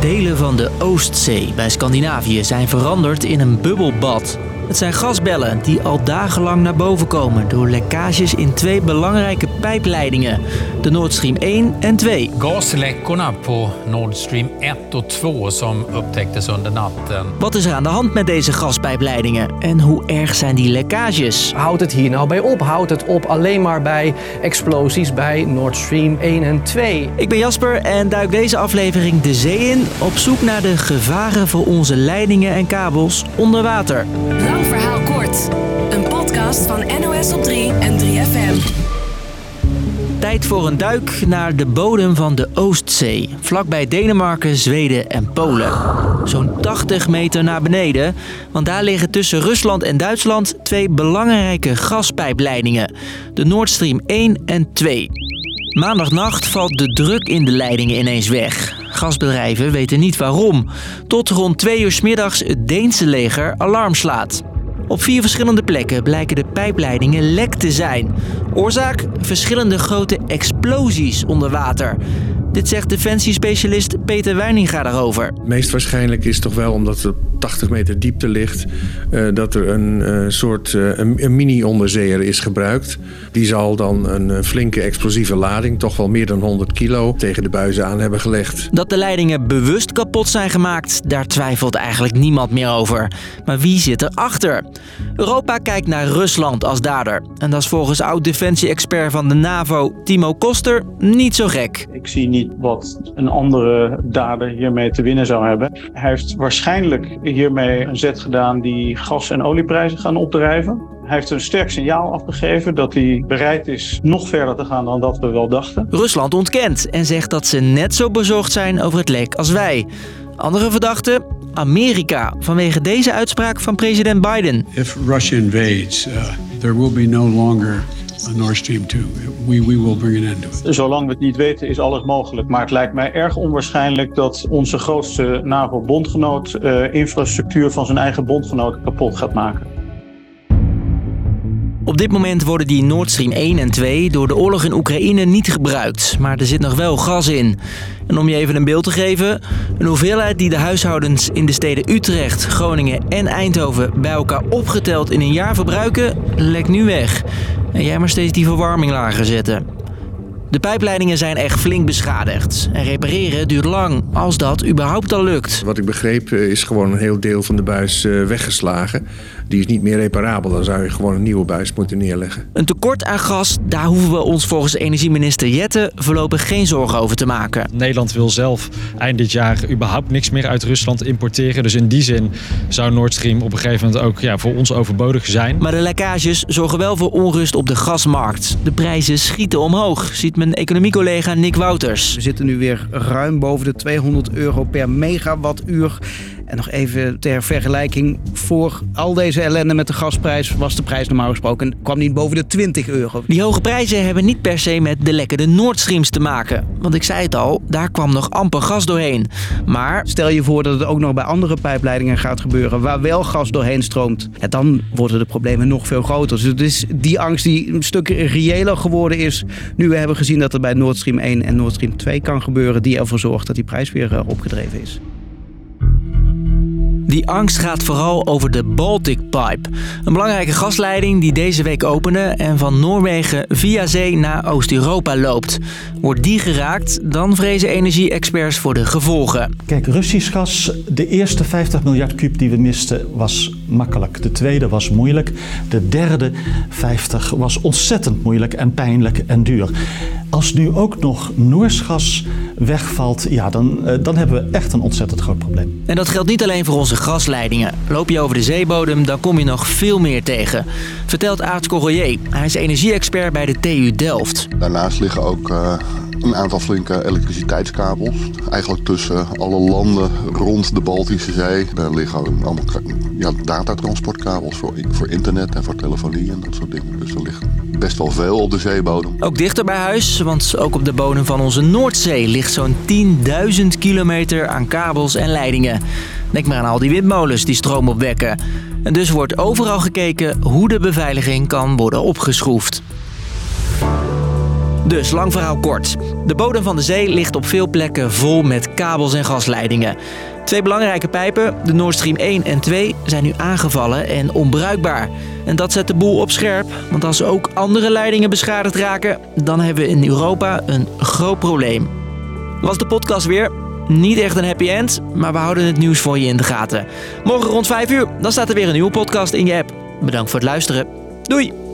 Delen van de Oostzee bij Scandinavië zijn veranderd in een bubbelbad. Het zijn gasbellen die al dagenlang naar boven komen door lekkages in twee belangrijke pijpleidingen, de Nord Stream 1 en 2. Gasläckorna på Nord Stream 1 och 2 som upptäcktes under natten. Wat is er aan de hand met deze gaspijpleidingen en hoe erg zijn die lekkages? Houdt het hier nou bij op? Houdt het op alleen maar bij explosies bij Nord Stream 1 en 2? Ik ben Jasper en duik deze aflevering de zee in op zoek naar de gevaren voor onze leidingen en kabels onder water. Verhaal kort. Een podcast van NOS op 3 en 3FM. Tijd voor een duik naar de bodem van de Oostzee, vlakbij Denemarken, Zweden en Polen. Zo'n 80 meter naar beneden, want daar liggen tussen Rusland en Duitsland twee belangrijke gaspijpleidingen, de Nord Stream 1 en 2. Maandagnacht valt de druk in de leidingen ineens weg. Gasbedrijven weten niet waarom. Tot rond 2 uur middags het Deense leger alarm slaat. Op vier verschillende plekken blijken de pijpleidingen lek te zijn. Oorzaak? Verschillende grote explosies onder water. Dit zegt defensiespecialist Peter Weininga daarover. meest waarschijnlijk is toch wel omdat op 80 meter diepte ligt, eh, dat er een eh, soort eh, een, een mini-onderzeeër is gebruikt. Die zal dan een flinke explosieve lading, toch wel meer dan 100 kilo, tegen de buizen aan hebben gelegd. Dat de leidingen bewust kapot zijn gemaakt, daar twijfelt eigenlijk niemand meer over. Maar wie zit erachter? Europa kijkt naar Rusland als dader. En dat is volgens oud-defensie-expert van de NAVO, Timo Koster, niet zo gek. Ik zie niet wat een andere dader hiermee te winnen zou hebben. Hij heeft waarschijnlijk hiermee een zet gedaan die gas- en olieprijzen gaan opdrijven. Hij heeft een sterk signaal afgegeven dat hij bereid is nog verder te gaan dan dat we wel dachten. Rusland ontkent en zegt dat ze net zo bezorgd zijn over het lek als wij. Andere verdachte? Amerika, vanwege deze uitspraak van president Biden. If Russia invades, uh, there will be no longer Nord Stream 2. We, we will bring an. Zolang we het niet weten is alles mogelijk. Maar het lijkt mij erg onwaarschijnlijk dat onze grootste NAVO-bondgenoot eh, infrastructuur van zijn eigen bondgenoten kapot gaat maken. Op dit moment worden die Nord Stream 1 en 2 door de oorlog in Oekraïne niet gebruikt, maar er zit nog wel gas in. En om je even een beeld te geven, een hoeveelheid die de huishoudens in de steden Utrecht, Groningen en Eindhoven bij elkaar opgeteld in een jaar verbruiken, lekt nu weg. En jij maar steeds die verwarming lager zetten. De pijpleidingen zijn echt flink beschadigd. En repareren duurt lang, als dat überhaupt al lukt. Wat ik begreep eh, is gewoon een heel deel van de buis eh, weggeslagen. Die is niet meer reparabel. Dan zou je gewoon een nieuwe buis moeten neerleggen. Een tekort aan gas, daar hoeven we ons volgens energieminister Jette voorlopig geen zorgen over te maken. Nederland wil zelf eind dit jaar überhaupt niks meer uit Rusland importeren. Dus in die zin zou Nord Stream op een gegeven moment ook ja, voor ons overbodig zijn. Maar de lekkages zorgen wel voor onrust op de gasmarkt. De prijzen schieten omhoog, ziet mijn economiecollega Nick Wouters. We zitten nu weer ruim boven de 200 euro per megawattuur. En nog even ter vergelijking, voor al deze ellende met de gasprijs was de prijs normaal gesproken kwam niet boven de 20 euro. Die hoge prijzen hebben niet per se met de lekkere Nord Streams te maken. Want ik zei het al, daar kwam nog amper gas doorheen. Maar Stel je voor dat het ook nog bij andere pijpleidingen gaat gebeuren waar wel gas doorheen stroomt. Ja, dan worden de problemen nog veel groter. Dus het is die angst die een stuk reëler geworden is nu we hebben gezien dat het bij Nord Stream 1 en Nord Stream 2 kan gebeuren die ervoor zorgt dat die prijs weer eh, opgedreven is. Die angst gaat vooral over de Baltic Pipe. Een belangrijke gasleiding die deze week opende en van Noorwegen via zee naar Oost-Europa loopt. Wordt die geraakt, dan vrezen energie-experts voor de gevolgen. Kijk, Russisch gas, de eerste 50 miljard kuub die we misten was makkelijk. De tweede was moeilijk. De derde 50 was ontzettend moeilijk en pijnlijk en duur. Als nu ook nog Noors gas wegvalt, ja, dan, eh, dan hebben we echt een ontzettend groot probleem. En dat geldt niet alleen voor onze gasleidingen. Loop je over de zeebodem, dan kom je nog veel meer tegen. Vertelt Aart Corroyer. Hij is energie-expert bij de TU Delft. Daarnaast liggen ook eh, een aantal flinke elektriciteitskabels. Eigenlijk tussen alle landen rond de Baltische Zee. Daar liggen allemaal ja, datatransportkabels voor, voor internet en voor telefonie en dat soort dingen. Dus er ligt best wel veel op de zeebodem. Ook dichter bij huis, want ook op de bodem van onze Noordzee ligt zo'n 10.000 kilometer aan kabels en leidingen. Denk maar aan al die windmolens die stroom opwekken. En dus wordt overal gekeken hoe de beveiliging kan worden opgeschroefd. Dus, lang verhaal kort. De bodem van de zee ligt op veel plekken vol met kabels en gasleidingen. Twee belangrijke pijpen, de Nord Stream 1 en 2, zijn nu aangevallen en onbruikbaar. En dat zet de boel op scherp, want als ook andere leidingen beschadigd raken, dan hebben we in Europa een groot probleem. Was de podcast weer? Niet echt een happy end, maar we houden het nieuws voor je in de gaten. Morgen rond 5 uur, dan staat er weer een nieuwe podcast in je app. Bedankt voor het luisteren. Doei!